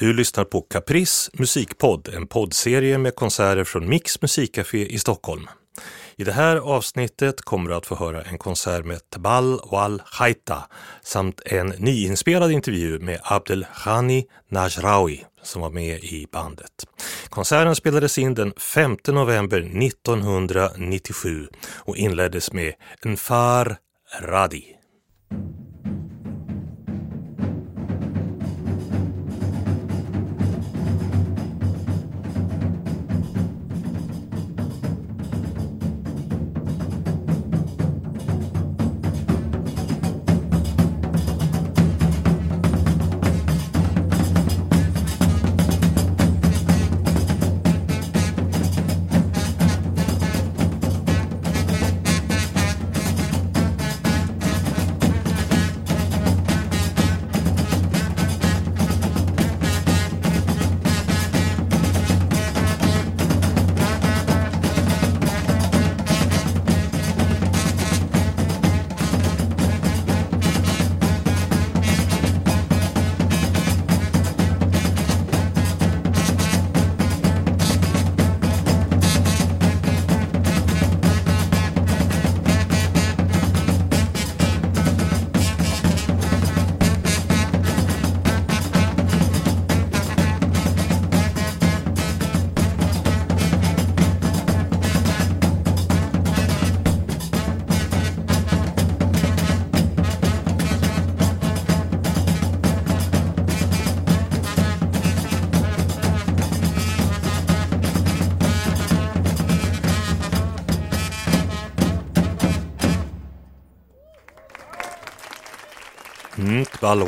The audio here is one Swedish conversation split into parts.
Du lyssnar på Caprice musikpodd, en poddserie med konserter från Mix musikcafé i Stockholm. I det här avsnittet kommer du att få höra en konsert med Tabal Wal Haita samt en nyinspelad intervju med Abdelghani Najraoui som var med i bandet. Konserten spelades in den 5 november 1997 och inleddes med Enfar Radi.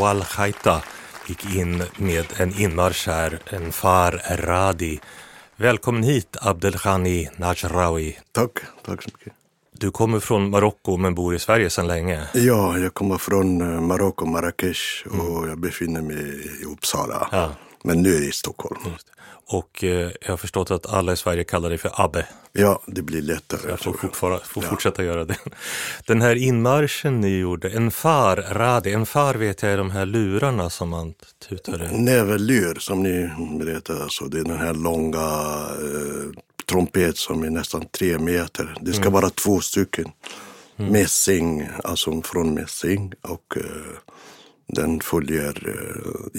Balwal Khaita gick in med en inmarsch här, en far Radi. Välkommen hit Abdelghani Najraoui. Tack, tack så mycket. Du kommer från Marocko men bor i Sverige sedan länge. Ja, jag kommer från eh, Marocko, Marrakesh och jag befinner mig i Uppsala. Ja. Men nu är jag i Stockholm. Och eh, jag har förstått att alla i Sverige kallar dig för Abbe. Ja, det blir lättare. Jag får, jag. får Ja. fortsätta göra det. Den här inmarschen ni gjorde, en far Radi, en far vet jag är de här lurarna som man tutade. Näverlyr som ni berättade, alltså, det är den här långa eh, trumpet som är nästan tre meter. Det ska vara två stycken. Mässing, alltså från mässing och eh, den, följer,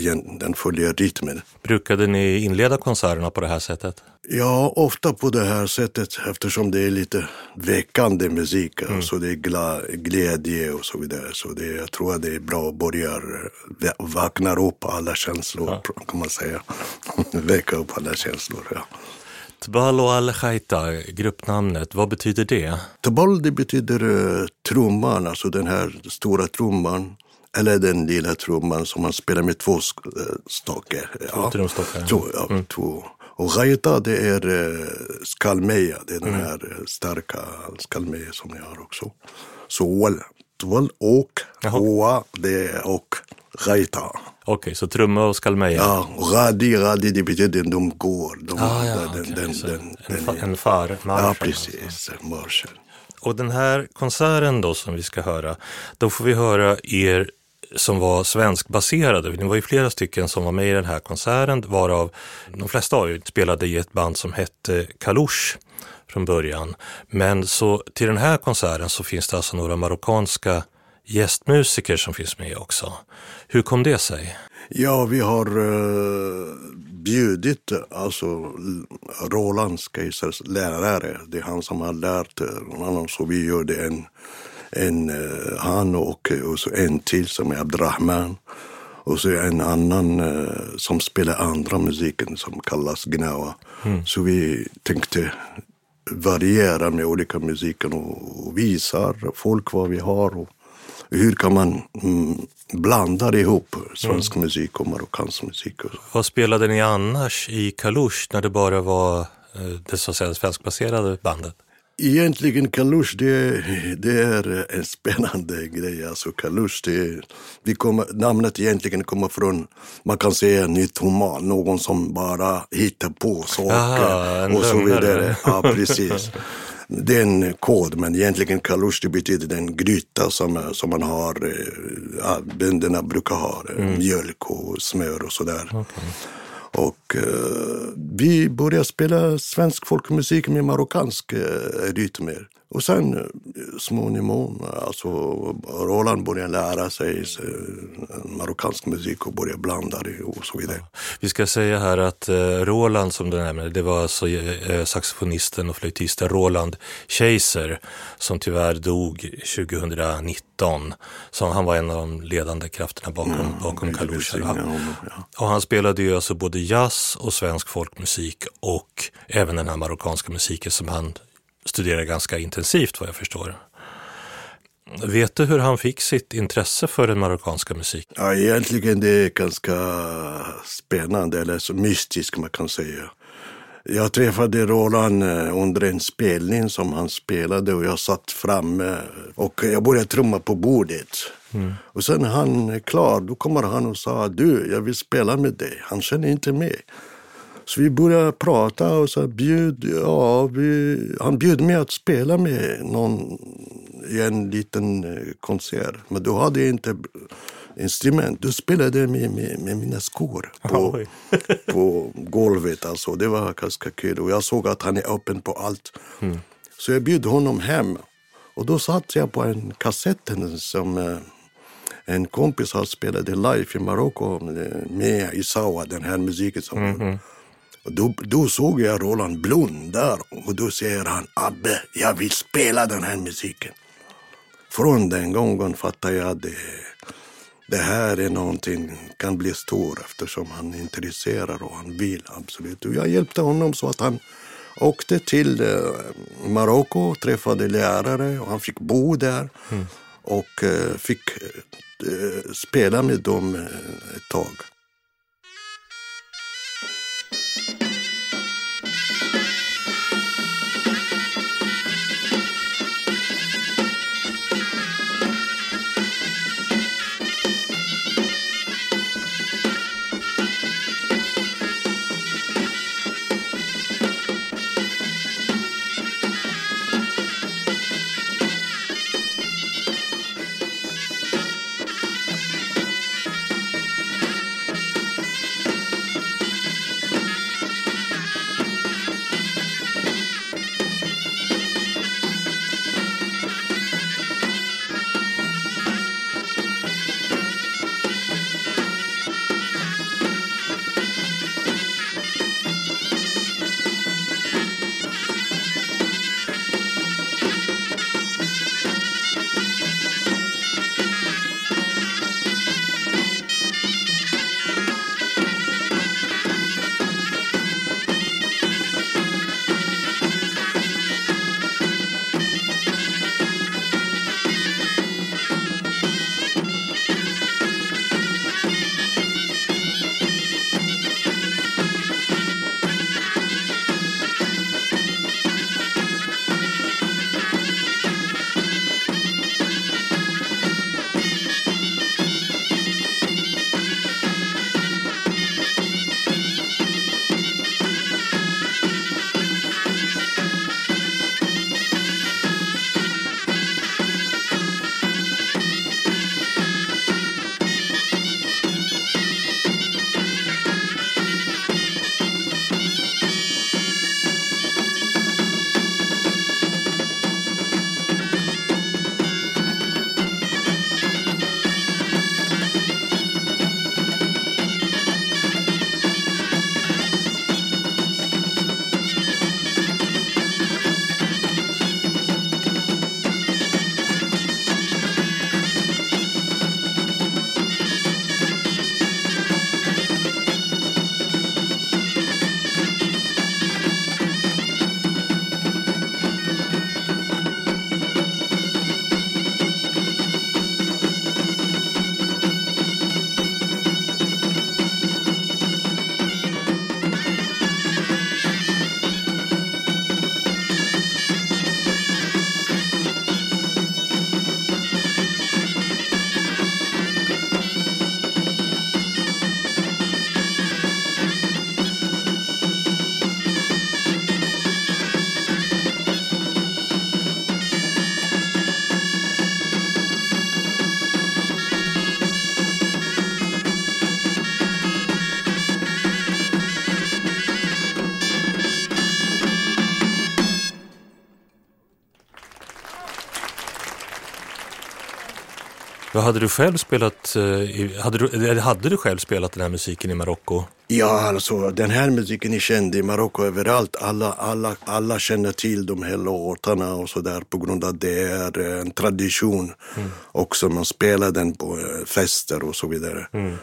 eh, den följer rytmen. Brukade ni inleda konserterna på det här sättet? Ja, ofta på det här sättet eftersom det är lite väckande musik. Alltså det är gla- glädje och så vidare. Så det, jag tror att det är bra att börja vakna upp alla känslor kan man säga. Väcka upp alla känslor. Ja. Tbalo al Khaita, gruppnamnet, vad betyder det? Tabal det betyder uh, trumman, alltså den här stora trumman. Eller den lilla trumman som man spelar med två eh, stake. Ja. trumstockar. Två, ja, två. Och gaita det är uh, skalmeja, det är den här eh, starka skalmeja som jag har också. Så wal, twal och, hoa det är och, gaita. Okej, så trumma och skalmeja. Ja, och radi, radi det betyder de går. De, Ah, ja, den, okej, den, den, en, fa, en far, ja, marschen. precis, marschen. Och den här konserten då som vi ska höra, då får vi höra er som var svenskbaserade. Det var ju flera stycken som var med i den här konserten, varav de flesta av er spelade i ett band som hette Kalush från början. Men så till den här konserten så finns det alltså några marockanska gästmusiker som finns med också. Hur kom det sig? Ja, vi har eh, bjudit alltså Roland Skeisers lärare. Det är han som har lärt honom. Så vi gjorde en, en eh, han och, och så en till som är Abdrahman. Och så en annan eh, som spelar andra musiken som kallas Gnawa. Så vi tänkte variera med olika musiken och, och visar folk vad vi har. Och, hur kan man mm, blanda ihop svensk musik och marockansk musik? Och så. Vad spelade ni annars i Kalush när det bara var eh, det så att säga svenskbaserade bandet? Egentligen Kalush, det, det är en spännande grej. Alltså Kalush, det, vi kommer, namnet egentligen kommer från, man kan säga nytt human, någon som bara hittar på saker Aha, och så vidare. Ja, precis. Det är en kod, men egentligen kalush det betyder den gryta som, som man har, eh, ja, bönderna brukar ha, eh, Mm. mjölk och smör och sådär. Och eh, vi började spela svensk folkmusik med marockansk eh, rytmer. Och sen uh, småningom, alltså Roland började lära sig uh, marockansk musik och började blanda det och så vidare. Vi ska säga här att Roland som du nämnde, det var alltså saxofonisten och flöjtisten Roland Keiser som tyvärr dog 2019. Så han var en av de ledande krafterna bakom, mm, bakom Kalusha. Och han spelade ju alltså både jazz och svensk folkmusik och även den här marockanska musiken som han studerar ganska intensivt vad jag förstår. Vet du hur han fick sitt intresse för den marockanska musiken? Ja, egentligen det är ganska spännande, eller så mystiskt man kan säga. Jag träffade Roland eh, under en spelning som han spelade och jag satt framme och jag började trumma på bordet. Mm. Och sen när han är klar, då kommer han och sa du, jag vill spela med dig. Han känner inte mig. Så vi började prata och så bjöd, ja, vi, han bjöd mig att spela med någon i en liten eh, konsert. Men då hade jag inte instrument. Då spelade jag med, med, med mina skor på, på golvet. Alltså. Det var ganska kul. Och jag såg att han är öppen på allt. Mm. Så jag bjöd honom hem. Och då satt jag på en kassett som eh, en kompis har spelade live i Marocko med Isawa, den här musiken. Som mm -hmm. Och då, då såg jag Roland Blom där och då säger han Abbe, jag vill spela den här musiken. Från den gången fattade jag det. Det här är någonting kan bli stor eftersom han är intresserad och han vill absolut. Och jag hjälpte honom så att han åkte till eh, Marocko, och träffade lärare och han fick bo där. Mm. Och eh, fick eh, spela med dem ett tag. Hade du själv spelat, eh, hade du, hade du själv spelat den här musiken i Marocko? Ja, alltså den här musiken är känd i Marocko överallt. Alla, alla, alla känner till de här låtarna och så där på grund av att det är en tradition. Mm. Också man spelar den på eh, fester och så vidare. Mm.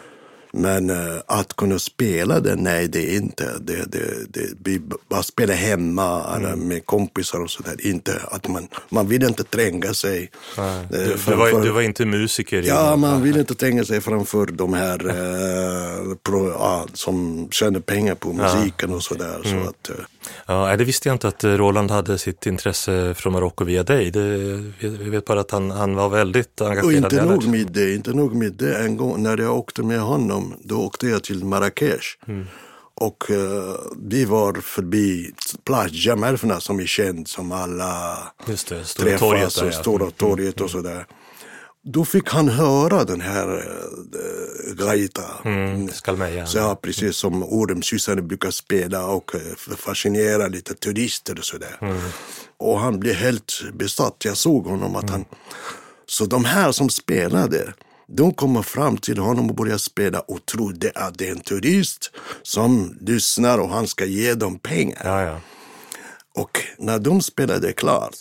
Men uh, att kunna spela den, nej det är inte. Det, det, det, vi bara spelar hemma mm. med kompisar och sådär. Inte att man, man vill inte tränga sig. Nej, du, framför, var, du var inte musiker? Ja, man vill inte tränga sig framför de här uh, pro, uh, som tjänar pengar på musiken och sådär. Mm. Så att, Ja, det visste jag inte att Roland hade sitt intresse från Marocko via dig. Det, vi vet bara att han, han var väldigt engagerad. Och inte nog med det, inte nog med det. En gång när jag åkte med honom, då åkte jag till Marrakesh. Mm. Och uh, vi var förbi Plage Jamerfna som är känd som alla Just det, stora träffas, torget där, ja. stora torget och mm. sådär. Då fick han höra den här äh, gaita. Mm, Skalmeja. Så, ja, precis som ormsyssarna brukar spela och äh, fascinera lite turister och sådär. Mm. Och han blev helt besatt. Jag såg honom att mm. han... Så de här som spelade, de kommer fram till honom och börjar spela och trodde att det är en turist som lyssnar och han ska ge dem pengar. Ja, ja. Och när de spelade klart,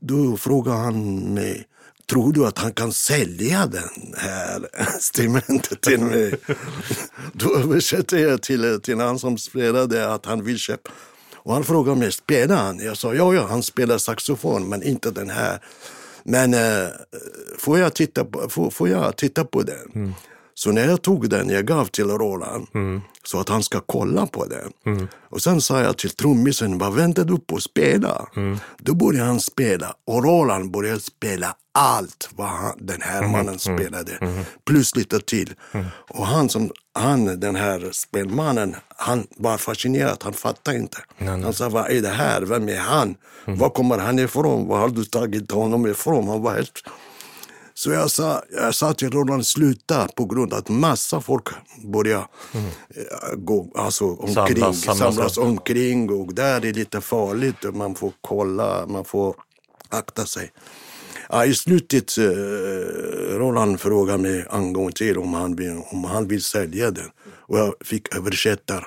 då frågade han mig tror du att han kan sälja den här instrumentet till mig? Då översätter jag till, till han som spelade att han vill köpa. Och han frågade mig, spelar han? Jag sa, ja, ja, han spelar saxofon, men inte den här. Men eh, får, jag titta på, får, får jag titta på den? Mm. Så när jag tog den, jag gav till Roland mm. så att han ska kolla på den. Mm. Och sen sa jag till trummisen, vad väntar du på att spela? Mm. Då började han spela och Roland började spela allt vad han, den här mm. mannen mm. spelade. Mm. Plus lite till. Och han, som, han, den här spelmannen, han var fascinerad, han fattade inte. Han sa, vad är det här? Vem är han? Var kommer han ifrån? Var har du tagit honom ifrån? Han var helt så jag sa, jag sa till Roland, sluta på grund av att massa folk börjar mm. gå alltså, omkring, samlas, samlas, samlas omkring och där är det lite farligt. Man får kolla, man får akta sig. Ja, I slutet, eh, Roland frågade mig en gång till om han, vill, om han vill sälja den. Och jag fick översätta.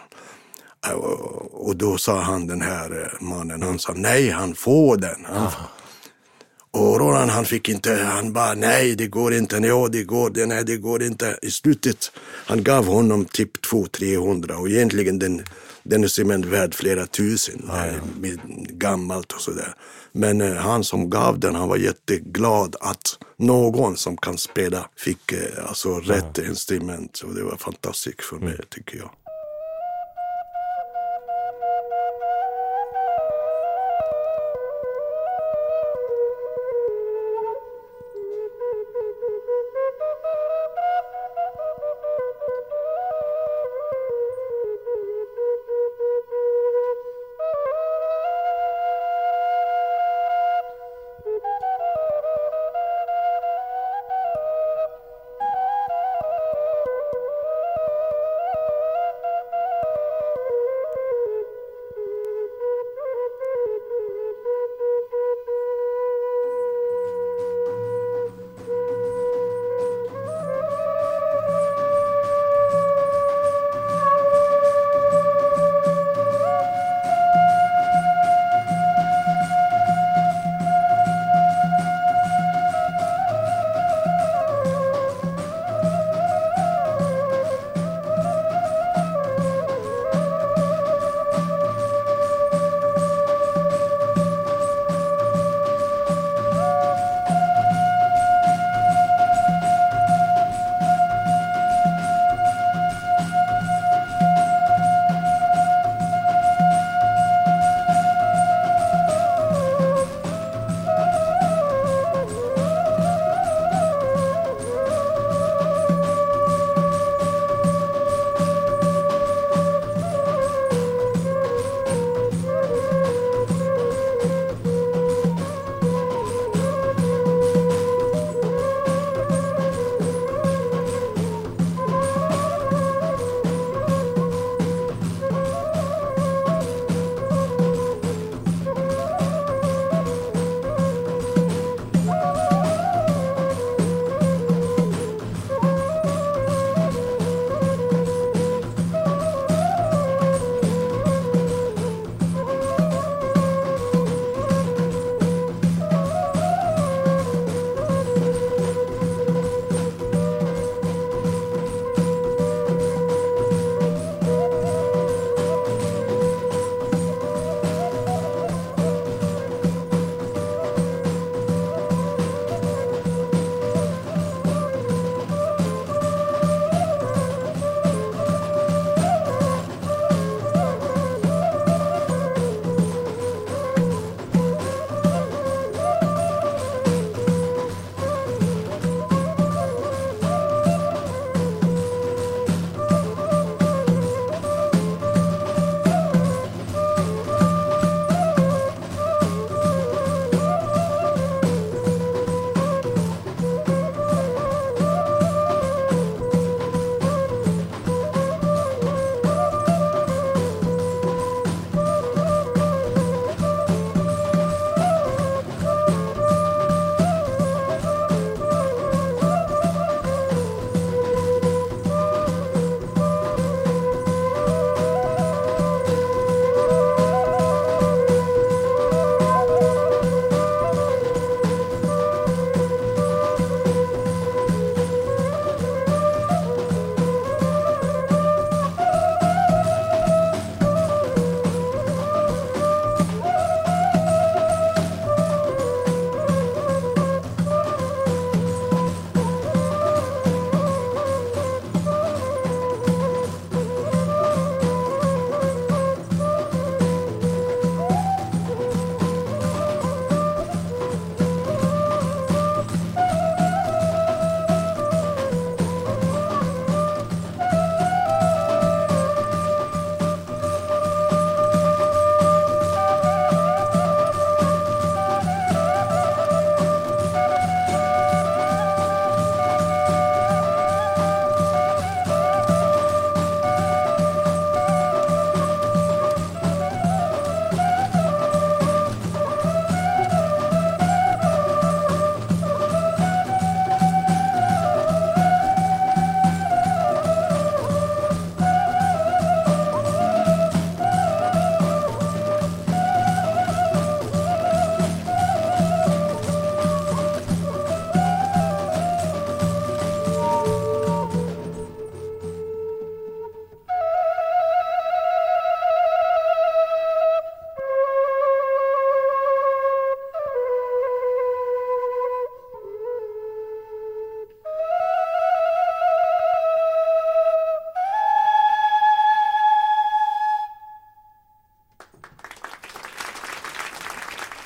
Och då sa han, den här mannen, han sa nej, han får den. Han, och Roland han fick inte, han bara nej det går inte, ja det går, nej det går inte. I slutet, han gav honom typ 200-300 och egentligen den, den är värd flera tusen, ah, ja. med gammalt och sådär. Men eh, han som gav den, han var jätteglad att någon som kan spela fick eh, alltså rätt ah. instrument. Och det var fantastiskt för mig, tycker jag.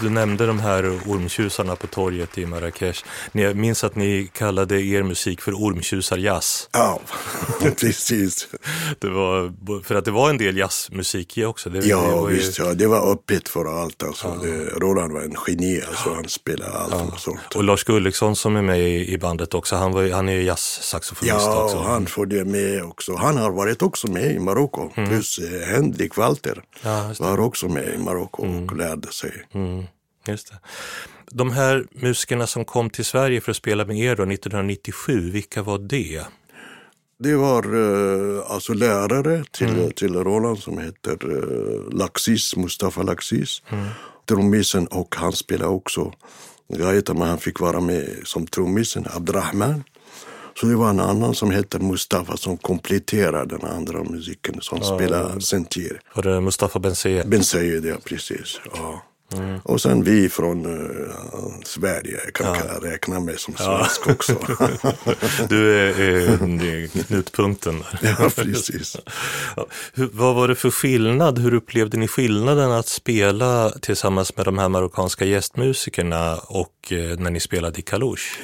Du nämnde de här ormtjusarna på torget i Marrakesh. Jag minns att ni kallade er musik för ormtjusarjazz. Ja, precis. Det var, för att det var en del jazzmusik i också. Det, ja, det var visst. Ja, det var öppet för allt. Alltså. Ja. Det, Roland var en geni, alltså. han spelade allt ja. sånt. Och Lars Gulliksson som är med i, bandet också, han, var, han är ju jazzsaxofonist ja, också. Ja, han följde med också. Han har varit också med i Marocko, mm. plus eh, Henrik Walter var också med i Marocko mm. och lärde sig. Mm. Just det. De här musikerna som kom till Sverige för att spela med er då 1997, vilka var det? Det var uh, alltså lärare till, mm. till Roland som heter uh, Laxis, Mustafa Laxis. Mm. Trummisen och han spelade också gaita men han fick vara med som trummisen, Abdrahman. Så det var en annan som hette Mustafa som kompletterade den andra musiken som ja, spelade sentir. Var det Mustafa Benseye? Benseye, ja precis. Ja. Mm. Och sen vi från uh, Sverige kan ja. jag räkna mig som svensk ja. också. du är, är knutpunkten. ja, precis. Ja. Hur, vad var det för skillnad? Hur upplevde ni skillnaden att spela tillsammans med de här marockanska gästmusikerna och uh, när ni spelade i Kalouche?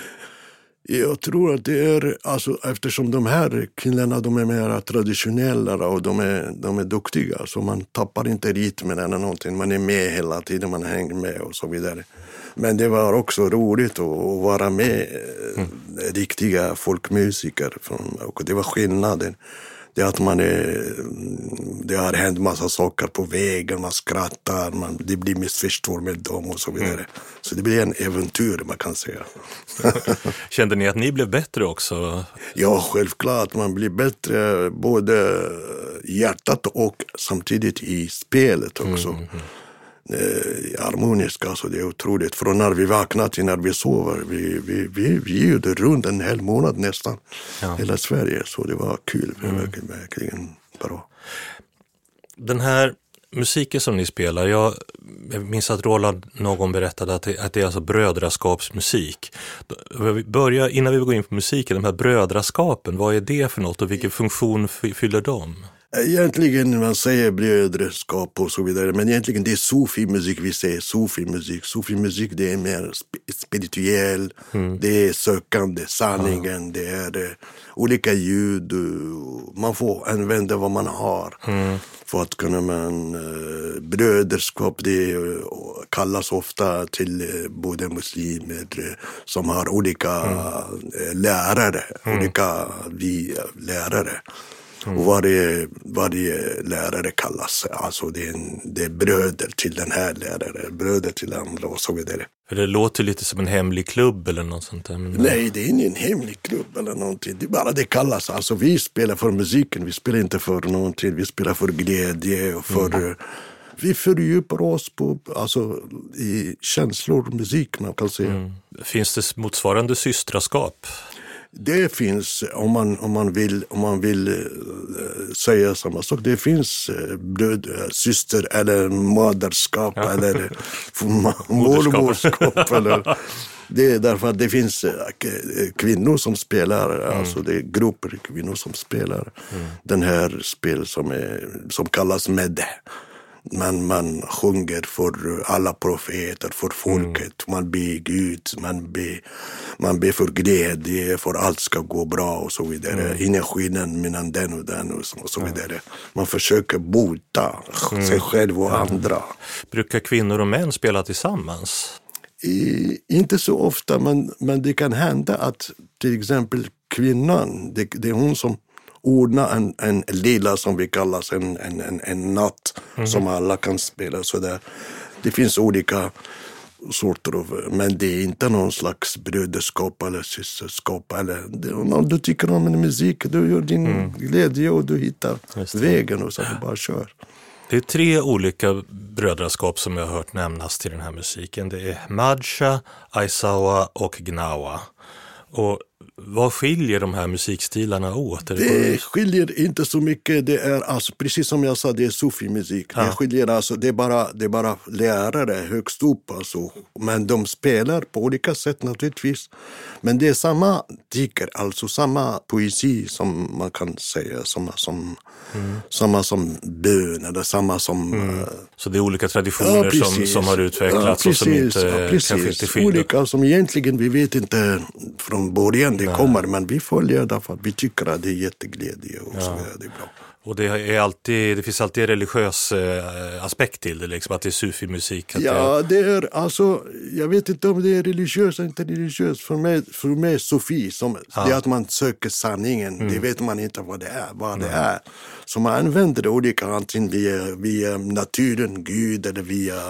Jag tror att det är, alltså, eftersom de här killarna de är mer traditionella och de är, de är duktiga så man tappar inte rytmen eller någonting. Man är med hela tiden, man hänger med och så vidare. Men det var också roligt att vara med mm. riktiga folkmusiker. och det var skillnaden det att man är, det har hänt massa saker på vägen, man skrattar, man, det blir missförstånd med dem och så vidare. Mm. Så det blir en äventyr man kan säga. Kände ni att ni blev bättre också? Ja, självklart. Man blir bättre både i hjärtat och samtidigt i spelet också. Mm. mm eh, harmoniska. Alltså det är otroligt. Från när vi vaknar till när vi sover. Vi, vi, vi, vi gjorde runt en hel månad nästan. Ja. Hela Sverige. Så det var kul. Mm. Verkligen, verkligen bra. Den här musiken som ni spelar, jag, jag minns att Roland någon berättade att det, att det är alltså brödraskapsmusik. Börja, innan vi går in på musiken, de här brödraskapen, vad är det för något och vilken funktion fyller de? Egentligen man säger brödraskap och så vidare, men egentligen det är sufi-musik vi säger. Sufi-musik. Sufi-musik det är mer spirituell, mm. det är sökande, sanningen, ja. det är uh, olika ljud. Man får använda vad man har. Mm. För att kunna man, uh, bröderskap det kallas ofta till både muslimer som har olika mm. lärare, mm. olika vi lärare. Mm. Och varje, varje lärare kallas, alltså det är, en, det är bröder till den här läraren, bröder till andra och så vidare. För det låter lite som en hemlig klubb eller något sånt där. Men... Nej, det är ingen hemlig klubb eller någonting. Det är bara det kallas. Alltså vi spelar för musiken, vi spelar inte för någonting. Vi spelar för glädje och för mm. Vi fördjupar oss på, alltså, i känslor, musik man kan säga. Mm. Finns det motsvarande systraskap? Det finns, om man, om man vill, om man vill uh, säga samma sak, det finns bröd, uh, syster eller moderskap ja. eller mormorskap. eller, det är därför att det finns kvinnor som spelar, mm. alltså det är grupper kvinnor som spelar mm. den här spel som, är, som kallas medde man, man sjunger för alla profeter, för folket. Mm. Man ber Gud, man ber, man ber för glädje, för allt ska gå bra och så vidare. Mm. Energin mellan den och den och så, och så vidare. Man försöker bota mm. sig själv och ja. andra. Brukar kvinnor och män spela tillsammans? I, inte så ofta, men, men det kan hända att till exempel kvinnan, det, det är hon som ordna en, en lilla som vi kallar en, en, en, en natt mm. som alla kan spela. Så där. Det finns olika sorter av, men det är inte någon slags bröderskap eller systerskap. Eller, om du tycker om musik, du gör din mm. glädje och du hittar vägen och så du bara kör. Det är tre olika brödraskap som jag har hört nämnas till den här musiken. Det är Madja, Aisawa och Gnawa. Och Vad skiljer de här musikstilarna åt? Det skiljer inte så mycket. Det är alltså, precis som jag sa, det är sufi-musik. Ja. Det skiljer alltså, det är bara, det är bara lärare högst upp alltså. Men de spelar på olika sätt naturligtvis. Men det är samma diker, alltså samma poesi som man kan säga, samma som, samma som bön eller samma som eh, Så det är olika traditioner som, som har utvecklats och som inte ja, precis. Olika som egentligen vi vet inte från början det kommer, men vi följer därför att vi tycker att det är jätteglädje och så är det bra. Och det, är alltid, det finns alltid en religiös eh, aspekt till det, liksom, att det är sufi-musik. att det- Ja, det är alltså, jag vet inte om det är religiöst eller inte religiöst. För mig, för mig Sofi, som, det är att man söker sanningen. Det Mm. vet man inte vad det är. Vad det är. Så man använder det olika, antingen via, via naturen, Gud, eller via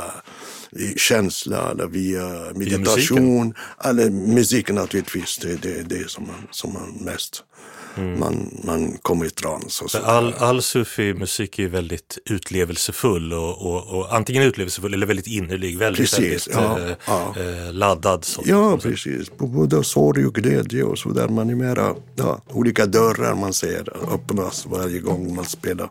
i känsla eller via meditation. Eller musiken naturligtvis, det är det, det som, man, som man mest man, man kommer i trans. Och så. Mm. All, all sufi-musik är väldigt utlevelsefull och, och, och antingen utlevelsefull eller väldigt innerlig, väldigt, Precis, väldigt ja, eh, ja. eh, laddad. Så. Ja, precis. På både sorg och glädje och så där. Man är mera, ja, olika dörrar man ser öppnas varje gång man spelar.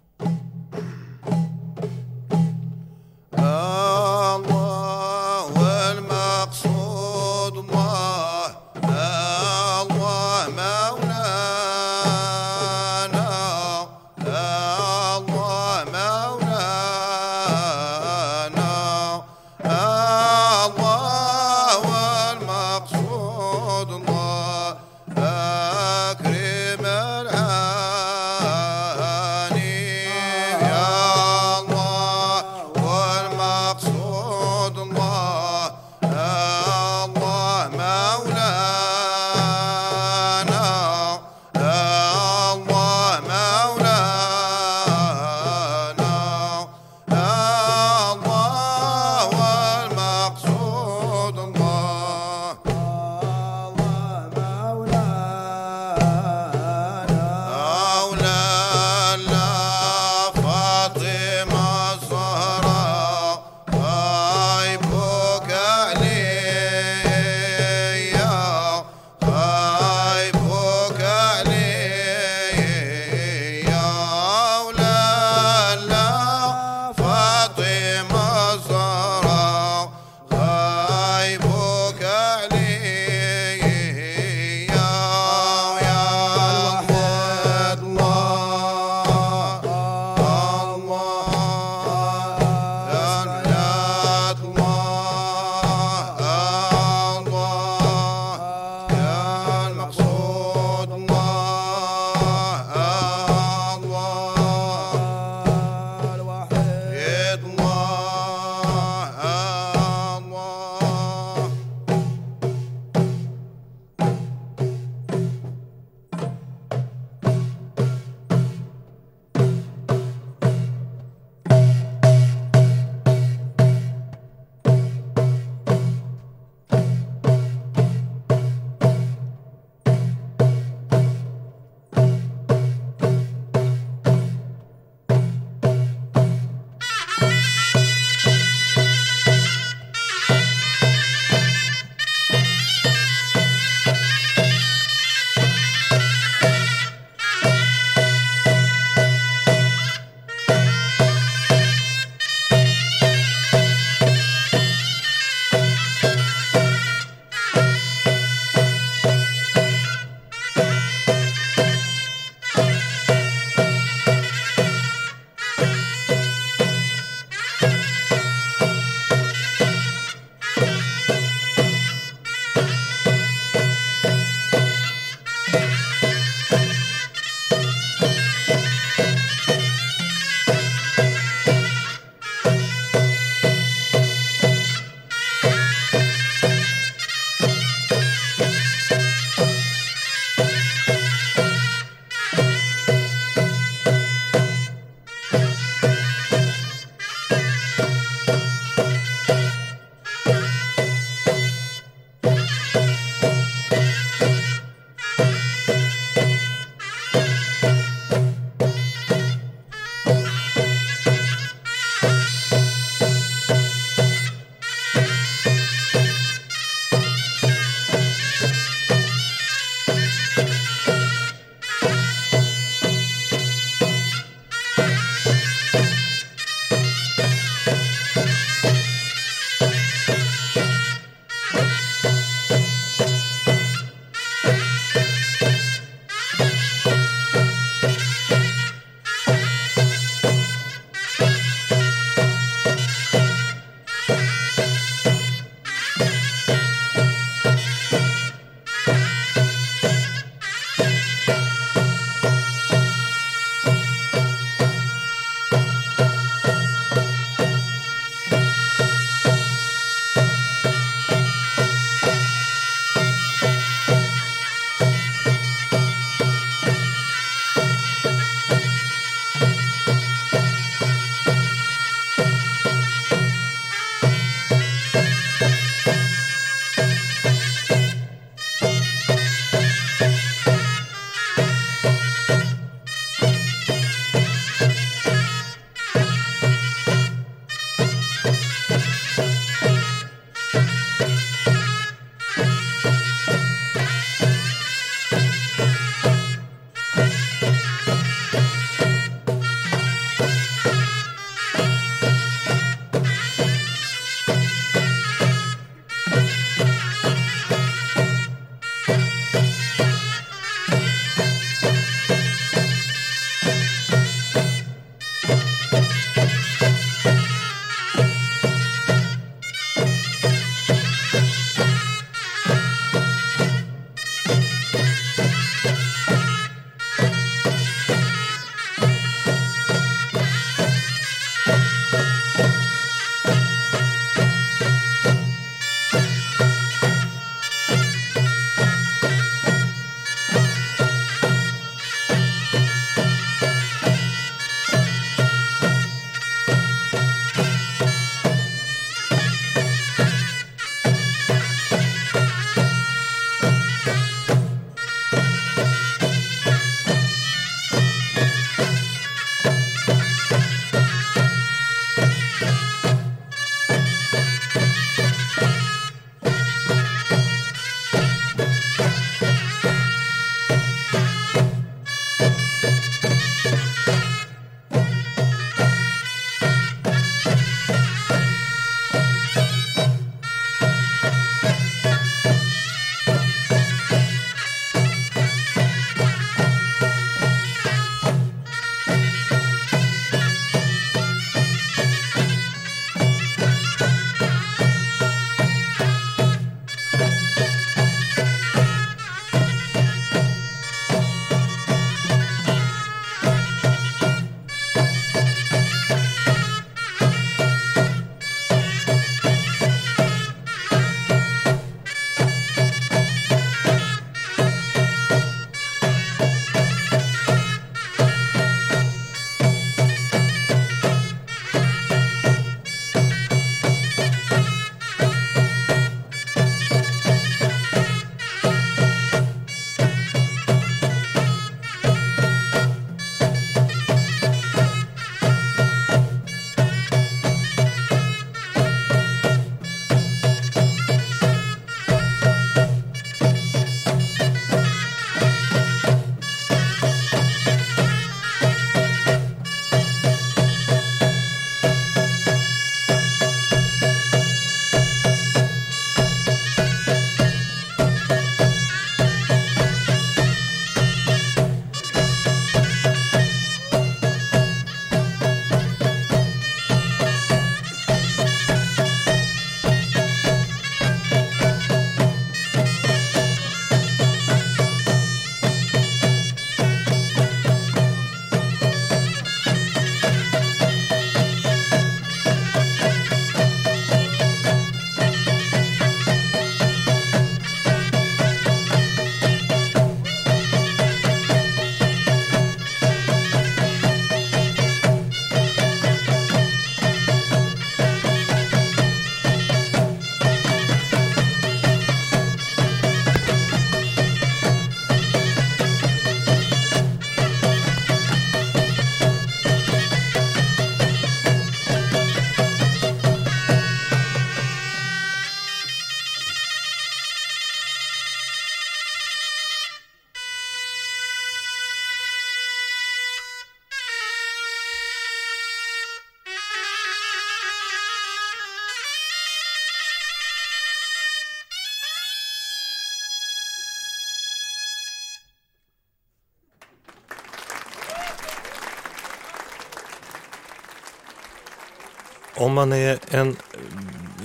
Om man är en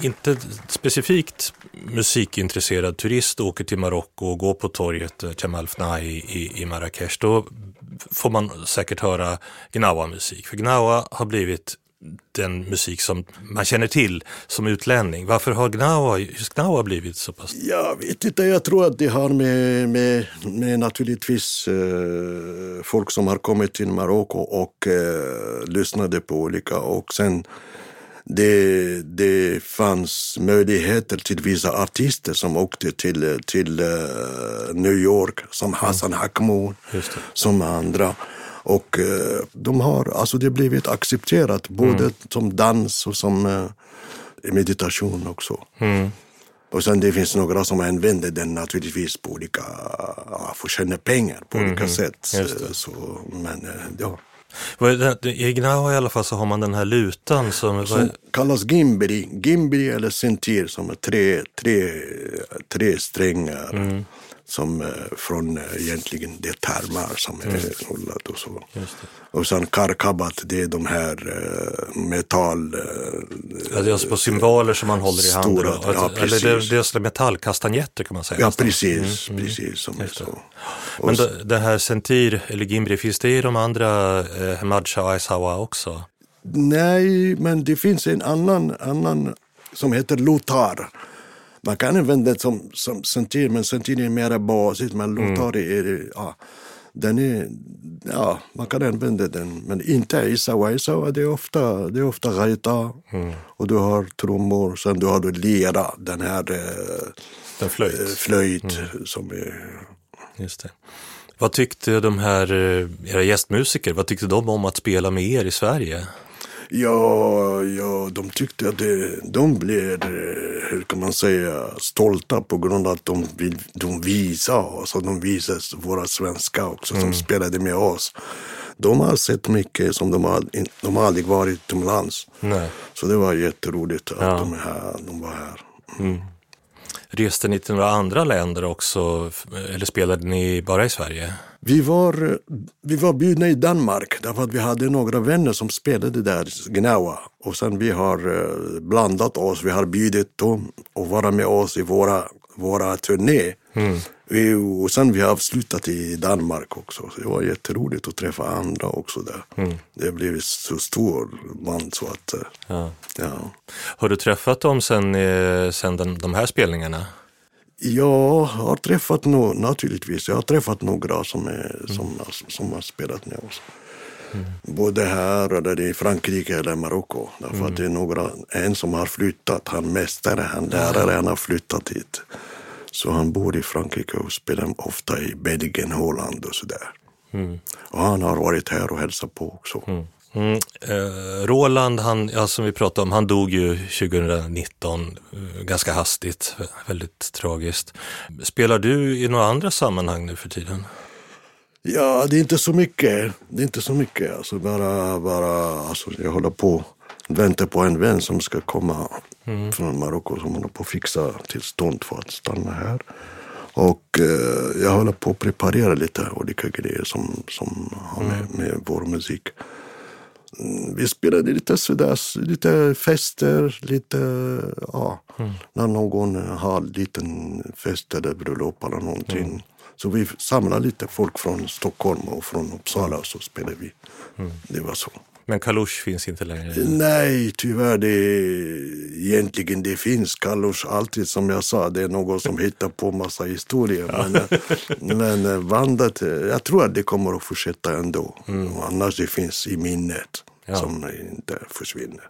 inte specifikt musikintresserad turist och åker till Marocko och går på torget eh, Jamal Fnai i, i Marrakesh, då får man säkert höra Gnawa-musik. För Gnawa har blivit den musik som man känner till som utlänning. Varför har Gnawa, just Gnawa blivit så pass? Jag vet inte, jag tror att det har med, med, med naturligtvis eh, folk som har kommit till Marocko och eh, lyssnade på olika och sen det, det fanns möjligheter till vissa artister som åkte till, till uh, New York, som Hassan Hakmoun, som andra. Och uh, de har, alltså det blivit accepterat både mm. som dans och som uh, meditation också. Mm. Och sen det finns några som använder den naturligtvis på olika, för att tjäna pengar på mm. olika sätt. Så, men ja. I Gnawa i alla fall så har man den här lutan som... som kallas gimbri, gimbri eller sentir som är tre, tre, tre strängar. Mm som eh, från eh, egentligen det termar som är mm. och så. Och sen karkabat, det är de här uh, metall... Ja, det är alltså på symboler som man håller stora, i handen? Och, ja, eller det, det är alltså metallkastanjetter kan man säga? Ja, precis. Mm, mm. precis som är så. Men det, det, här sentir, eller gimbri, finns det i de andra eh, Hemadja och Aisawa också? Nej, men det finns en annan, annan som heter Lotar. Man kan använda det som, som sentir, men sentir är mer basigt. Men mm. Lotar är, ja, den är, ja, man kan använda den. Men inte Isawa. Isawa det är ofta, det är ofta gaita mm. och du har trummor. Sen du har du lera, den här eh, den flöjt, eh, flöjt mm. som är... Just det. Vad tyckte de här, eh, era gästmusiker, vad tyckte de om att spela med er i Sverige? Ja, ja, de tyckte att det, de blev, hur kan man säga, stolta på grund av att de, vill, de visar oss och de visar våra svenskar också mm. som spelade med oss. De har sett mycket som de har, de har aldrig varit utomlands. Nej. Så det var jätteroligt att ja. de, här, de var här. Mm. Reste ni till några andra länder också eller spelade ni bara i Sverige? Vi var, vi var bjudna i Danmark därför att vi hade några vänner som spelade där, Gnawa. Och sen vi har eh, blandat oss, vi har bjudit dem att vara med oss i våra, våra turné. Mm. Vi, och sen vi har avslutat i Danmark också. Så det var jätteroligt att träffa andra också där. Mm. Det blev så stor band så att... Eh, ja. ja. Har du träffat dem sen, eh, sen den, de här spelningarna? Jag har träffat no, naturligtvis, jag har träffat några som, är, mm. som, som har spelat med oss. Mm. Både här eller i Frankrike eller Marocko. Därför mm. att det är några, en som har flyttat, han mästare, han lärare, han har flyttat hit. Så han bor i Frankrike och spelar ofta i Belgien, Holland och sådär. Mm. Och han har varit här och hälsat på också. Mm. Mm. Eh, Roland, han, ja, som vi pratade om, han dog ju 2019 eh, ganska hastigt, väldigt tragiskt. Spelar du i några andra sammanhang nu för tiden? Ja, det är inte så mycket. Det är inte så mycket. Alltså bara, bara, alltså jag håller på väntar på en vän som ska komma mm. från Marocko som håller på att fixa tillstånd för att stanna här. Och eh, jag håller på att preparera lite olika grejer som, som har med, mm. med vår musik. Mm, vi spelade lite sådär, lite fester, lite, ja, mm. när någon har en liten fest eller bröllop eller någonting. Mm. Så vi samlade lite folk från Stockholm och från Uppsala och så spelade vi. Mm. Det var så. Men Kalush finns inte längre? Nej, tyvärr. Det, egentligen det finns Kalush alltid som jag sa. Det är någon som hittar på massa historier. Ja. Men, men bandet, jag tror att det kommer att fortsätta ändå. Mm. Annars det finns i minnet ja. som inte försvinner.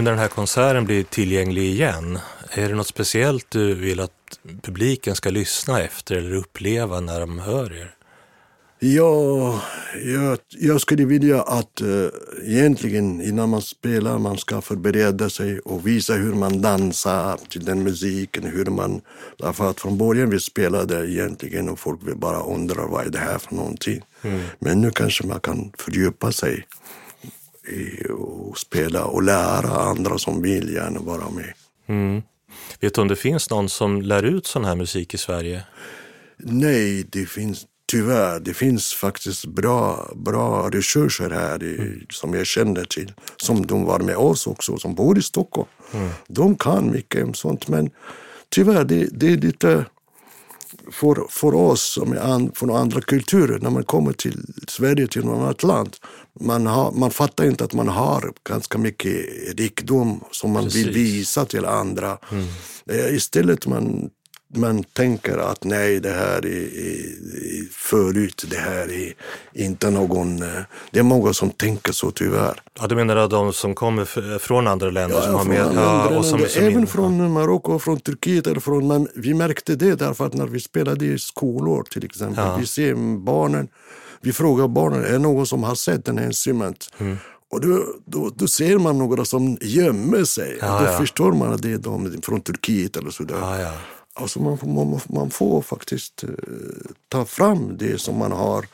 Nu när den här konserten blir tillgänglig igen, är det något speciellt du vill att publiken ska lyssna efter eller uppleva när de hör er? Ja, jag, jag skulle vilja att uh, egentligen innan man spelar man ska förbereda sig och visa hur man dansar till den musiken. Hur man, därför att från början vi spelade egentligen och folk vill bara undra vad är det här för någonting. Mm. Men nu kanske man kan fördjupa sig spela och lära andra som vill gärna vara med. Mm. Vet du om det finns någon som lär ut sån här musik i Sverige? Nej, det finns tyvärr. Det finns faktiskt bra, bra resurser här i, mm. som jag känner till. Som de var med oss också, som bor i Stockholm. Mm. De kan mycket om sånt men tyvärr, det, det är lite för, för oss som är an, från andra kulturer, när man kommer till Sverige, till något annat land, man, har, man fattar inte att man har ganska mycket rikedom som man Precis. vill visa till andra. Mm. Eh, istället man man tänker att nej, det här är, är, förut, det här är inte någon... Eh, det är många som tänker så tyvärr. Ja, du menar de som kommer från andra länder? Ja, som har med, andra ja, och som, som även in, från Marocko från Turkiet. Eller från, men vi märkte det därför att när vi spelade i skolor till exempel, ja. vi ser barnen, vi frågar barnen, är det någon som har sett den här instrument? Mm. Och då, då, då, ser man några som gömmer sig. Ja, då ja. förstår man att det är de från Turkiet eller sådär. Ja, Alltså man, man, man får faktiskt eh, ta fram det som man har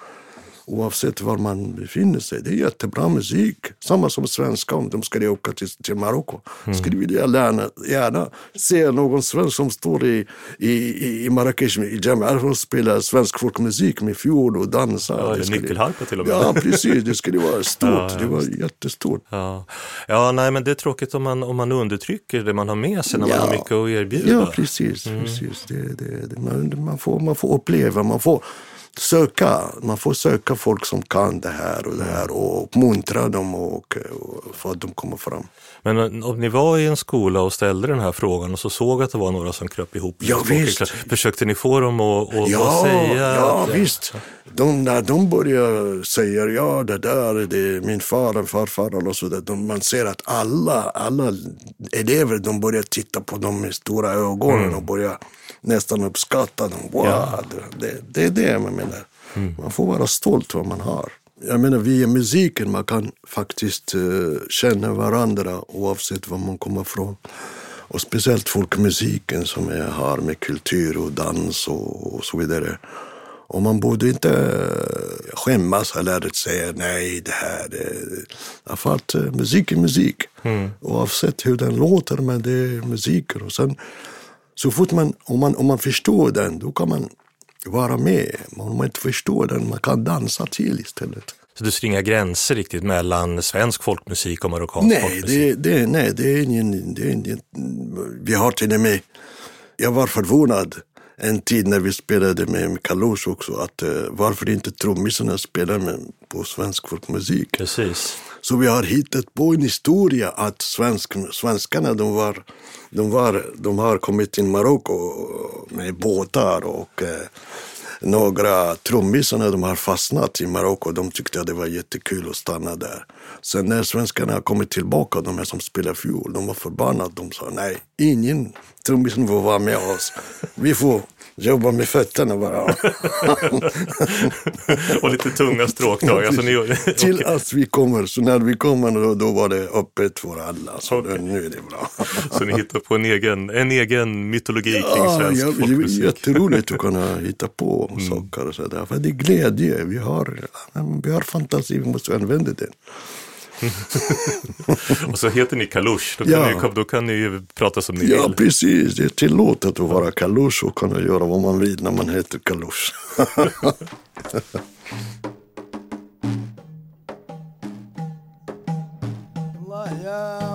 oavsett var man befinner sig. Det är jättebra musik. Samma som svenska, om de skulle åka till, till Marocko. Mm. Skulle vilja gärna, gärna se någon svensk som står i, i, i Marrakesh i Jamia och spelar svensk folkmusik med fiol och dansar. Ja, nyckelharpa till och med. Ja, precis. Det skulle vara stort. Ja, det var jättestort. Ja. ja, nej, men det är tråkigt om man, om man undertrycker det man har med sig när ja. man har mycket att erbjuda. Ja, precis. Mm. precis. Det, det, det, man, man, får, man får uppleva, man får söka, man får söka folk som kan det här och det här och uppmuntra dem och, och för att de kommer fram. Men om ni var i en skola och ställde den här frågan och så såg att det var några som kröp ihop. Ja, visst. Försökte ni få dem att, att, ja, säga? Ja, att, visst. De, när de börjar säga ja, det där det är min far och farfar och så där, de, man ser att alla, alla elever de börjar titta på dem med stora ögon mm. och börjar nästan uppskatta dem. Wow, ja. det, det, är det man menar. Mm. Man får vara stolt vad man har. Jag menar via musiken man kan faktiskt uh, känna varandra oavsett var man kommer ifrån. Och speciellt folkmusiken som är, har med kultur och dans och, och så vidare. Och man borde inte eh, skämmas eller säga nej, det här är... För att uh, musik är musik. Mm. Oavsett hur den låter, men det är musik. Och sen så fort man om, man, om man förstår den, då kan man vara med. Om man inte förstår den, man kan dansa till istället. Så du ser inga gränser riktigt mellan svensk folkmusik och marockansk nej, folkmusik? Det, det, nej, det är ingen... Det är ingen vi har till och med... Jag var förvånad en tid när vi spelade med Kalush också, att uh, varför inte trummisarna spelar med, på svensk folkmusik. Precis. Så vi har hittat på en historia att svensk, svenskarna de var, de, var, de har kommit till Marocko med båtar och eh, några trummisarna de har fastnat i Marocko. De tyckte att det var jättekul att stanna där. Sen när svenskarna har kommit tillbaka, de här som spelar fiol, de var förbannade. De sa nej, ingen trummis får vara med oss. Vi får jobba med fötterna bara. och lite tunga stråk då. Alltså, ni... Till att vi kommer, så när vi kommer då, då var det öppet för alla. Så okay. nu är det bra. så ni hittar på en egen, en egen mytologi ja, kring svensk ja, folkmusik? Det är jätteroligt att kunna hitta på mm. saker och sådär. För det är glädje, vi har, vi har fantasi, vi måste använda den. och så heter ni Kalush, då kan, ja. ni, då kan ni ju prata som ni ja, vill. Ja, precis. Det är tillåtet att vara Kalush och kunna göra vad man vill när man heter Kalush. yeah.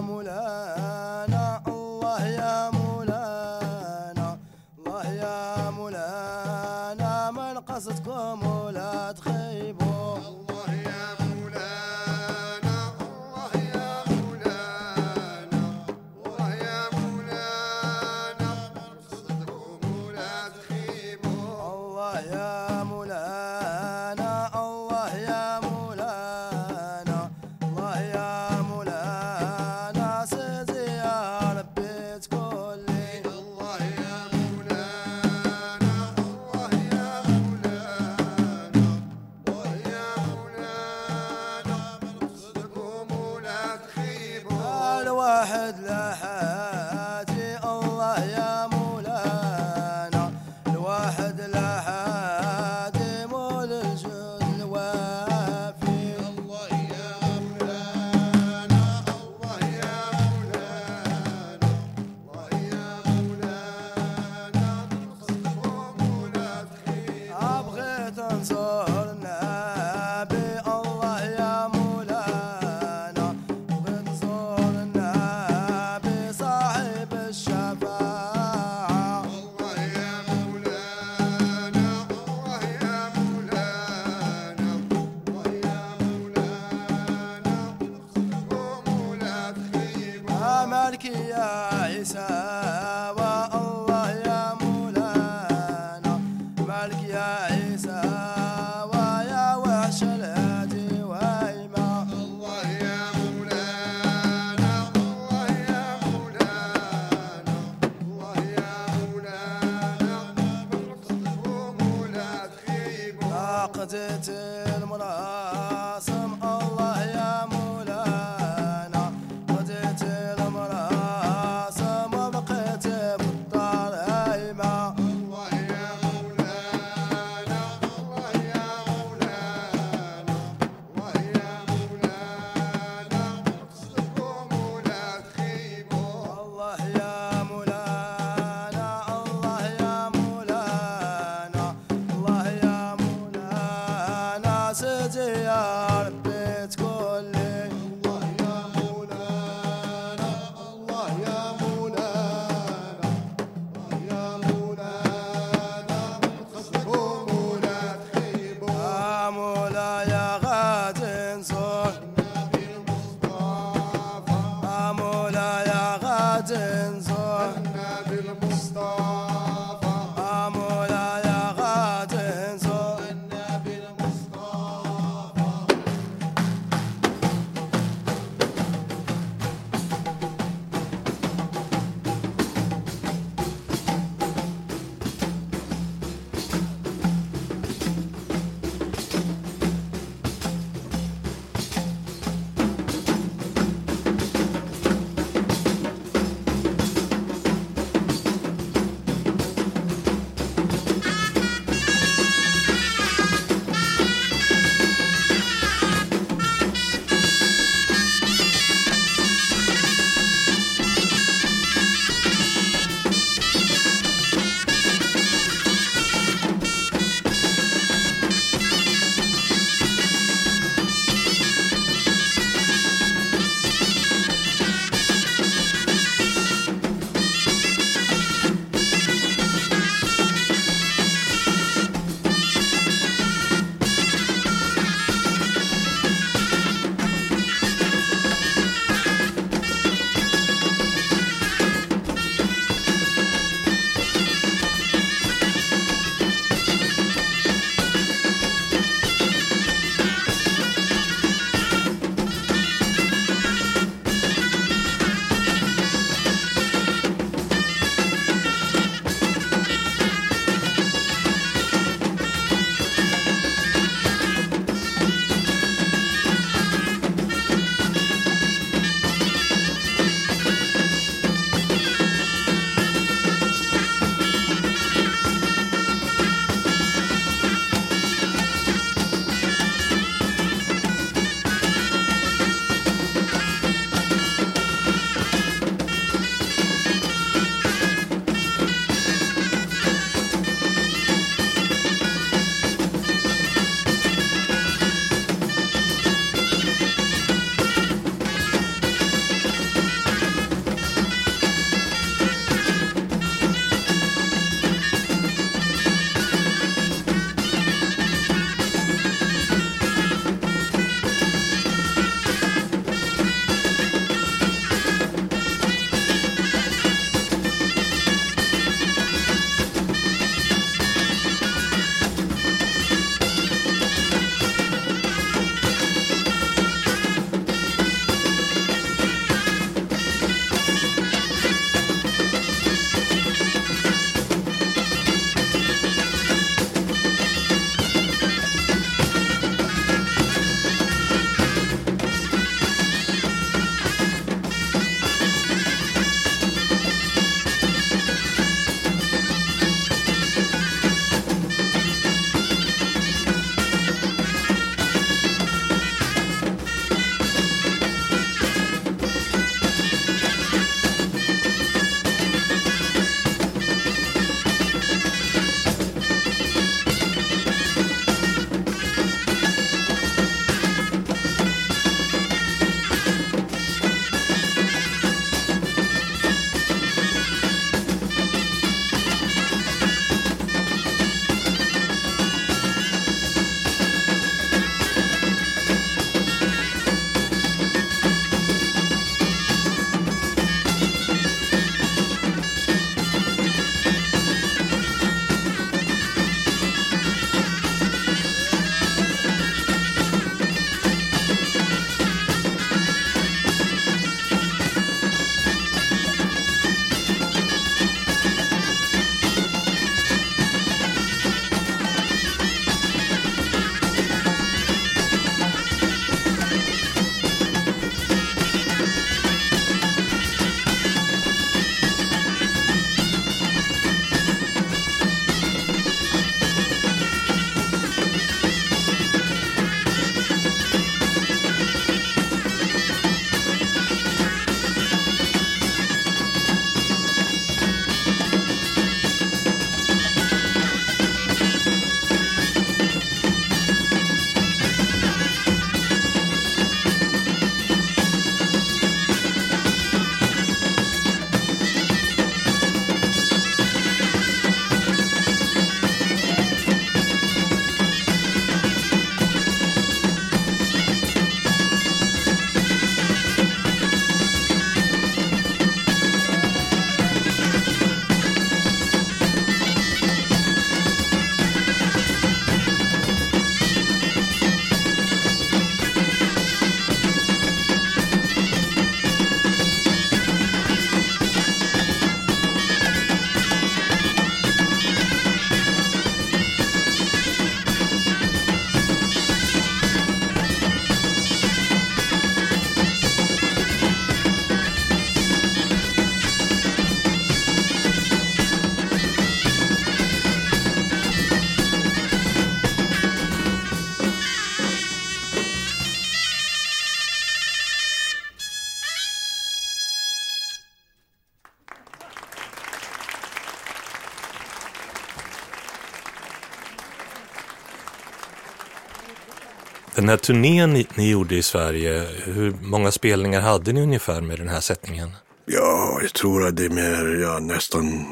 Den här turnén ni, ni gjorde i Sverige, hur många spelningar hade ni ungefär med den här sättningen? Ja, jag tror att det är mer, ja, nästan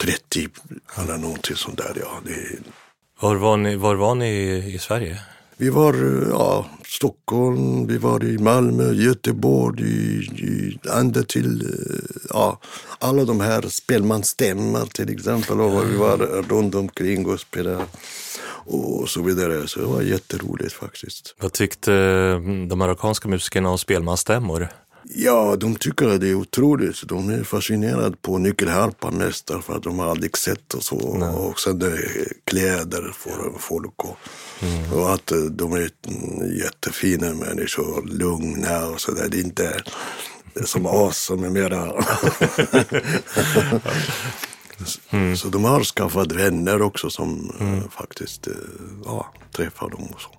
30 eller någonting sånt där. Ja. Det, Var var ni, var var ni i, Sverige? vi var ja, Stockholm, vi var i Malmö, Göteborg, i, i, ända till eh, ja, alla de här spelmansstämmar till exempel. Och vi var runt omkring och spelade och så vidare. Så det var jätteroligt faktiskt. Vad tyckte mm, de marockanska musikerna om spelmansstämmor? Ja, de tycker att det är otroligt. De är fascinerade på nyckelharpa mest därför att de har aldrig sett och så. Och sen det är kläder för folk och, och att de är mm, jättefina människor, lugna och så där. Det är inte som oss som är mera... Mm. Mm. Så de har skaffat vänner också som mm. faktiskt eh, ja, träffar dem och så.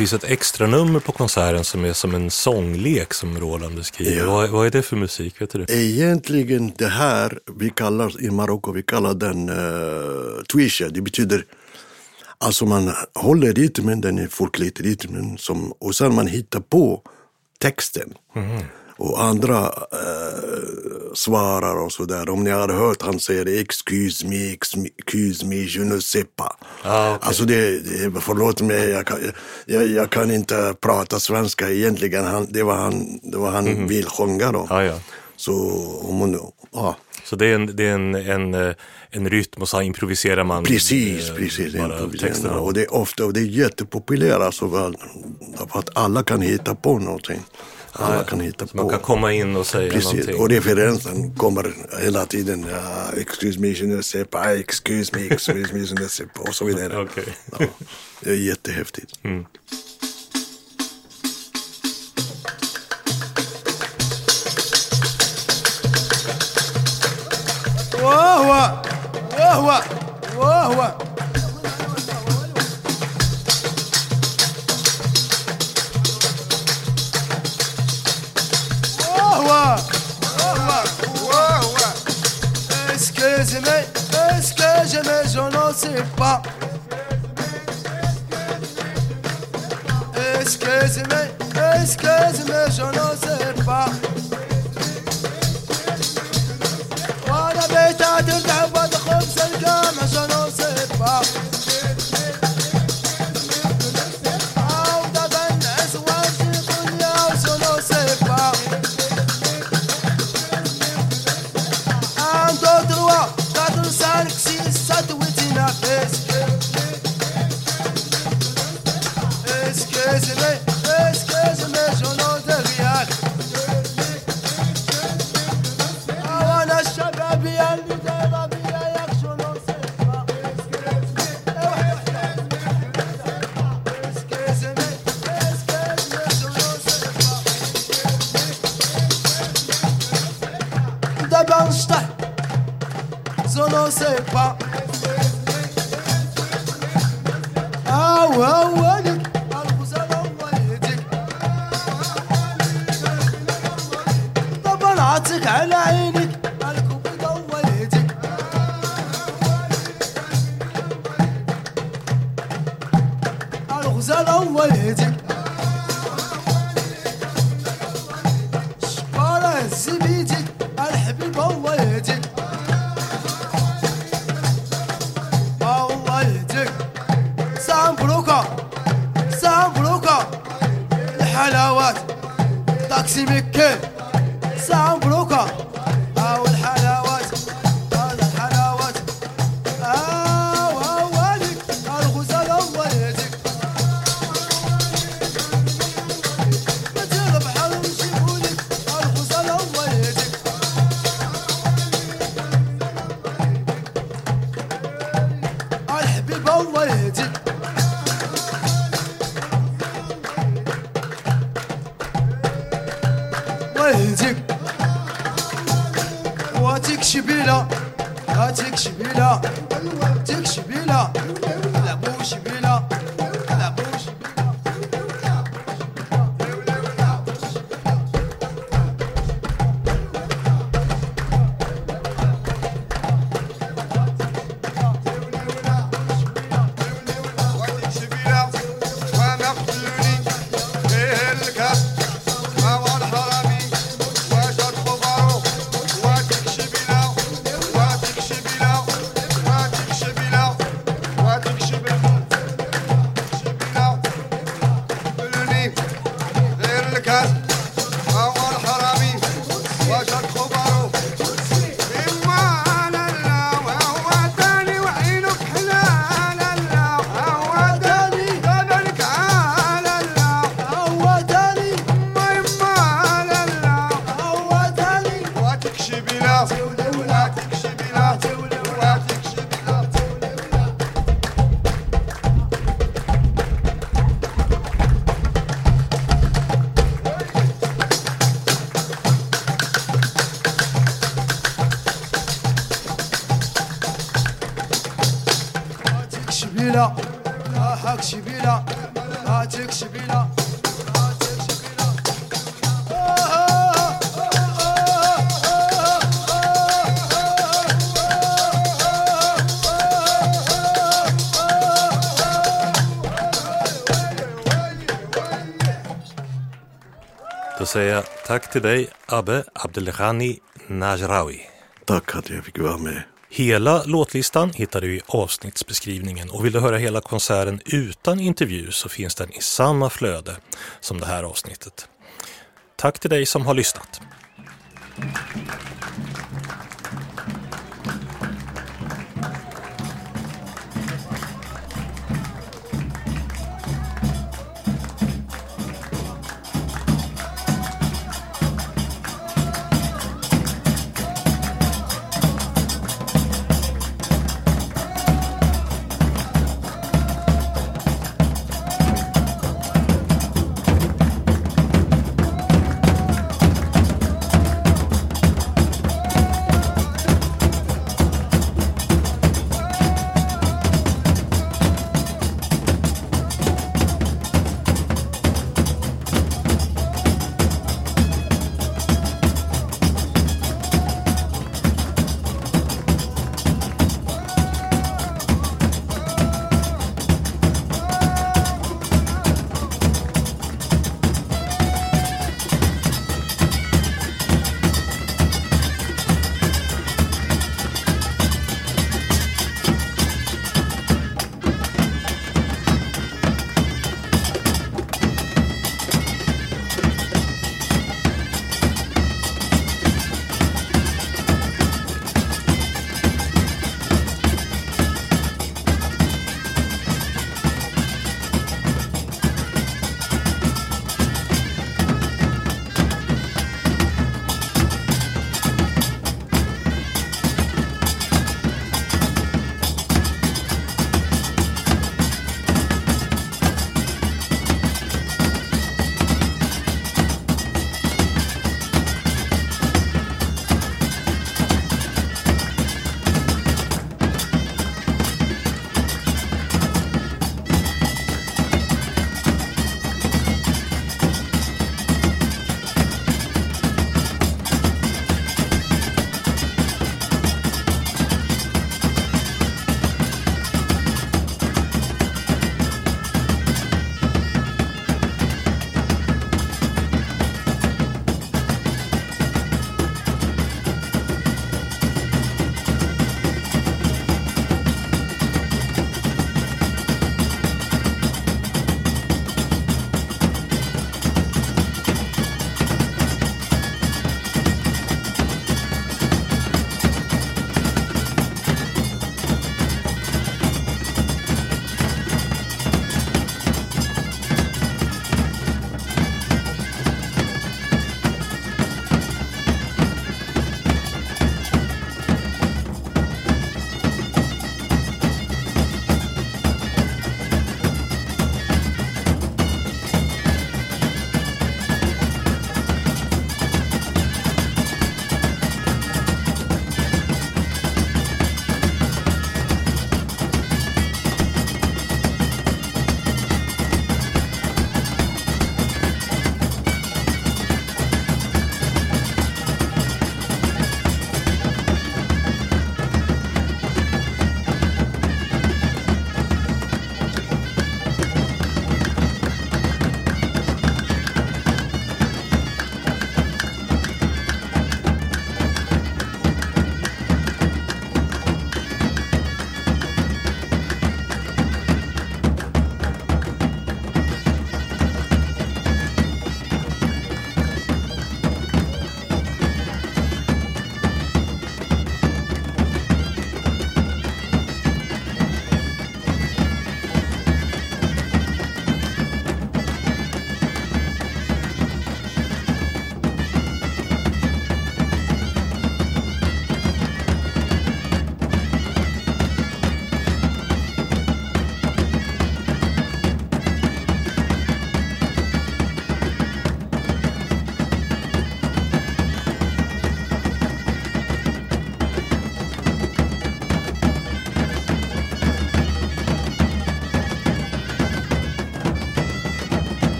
Finns ett extra nummer på konserten som är som en sånglek som Roland beskriver. Ja. Vad, vad är det för musik? Vet du det? Egentligen det här, vi kallar i Marocko, vi kallar den uh, twisha. Det betyder, alltså man håller rytmen, den är folkligt rytmen, som, och sen man hittar på texten. Och andra eh, svarar och sådär. Om ni har hört han säger excuse me, excuse me, je ne sais pas. Ah, okej. Alltså det, det, förlåt mig, jag kan, jag, jag kan inte prata svenska egentligen. Han, det var han, det var han vill sjunga då. Ja, ja. Så om hon, ja, Så det är en, det är en, en, eh, en rytm och så improviserar man precis, eh, precis. texterna. Och det är ofta, och det är jättepopulärt alltså, för att alla kan hitta på någonting alla ja, kan hitta på. Man kan komma in och säga Precis. någonting. Och referensen kommer hela tiden. Uh, excuse me, Shinesepa, excuse me, excuse me, Shinesepa och så vidare. okay. ja, det är jättehäftigt. Mm. Wow, wow, wow, wow. Excuse-moi, excuse-moi, je ne sais pas. Excuse-moi, excuse-moi, je ne sais pas. وانا بيتات العبد خبز الجامع شنو سبا Jag tack till dig Abbe Abdelghani Najrawi. Tack att jag fick vara med. Hela låtlistan hittar du i avsnittsbeskrivningen och vill du höra hela konserten utan intervju så finns den i samma flöde som det här avsnittet. Tack till dig som har lyssnat.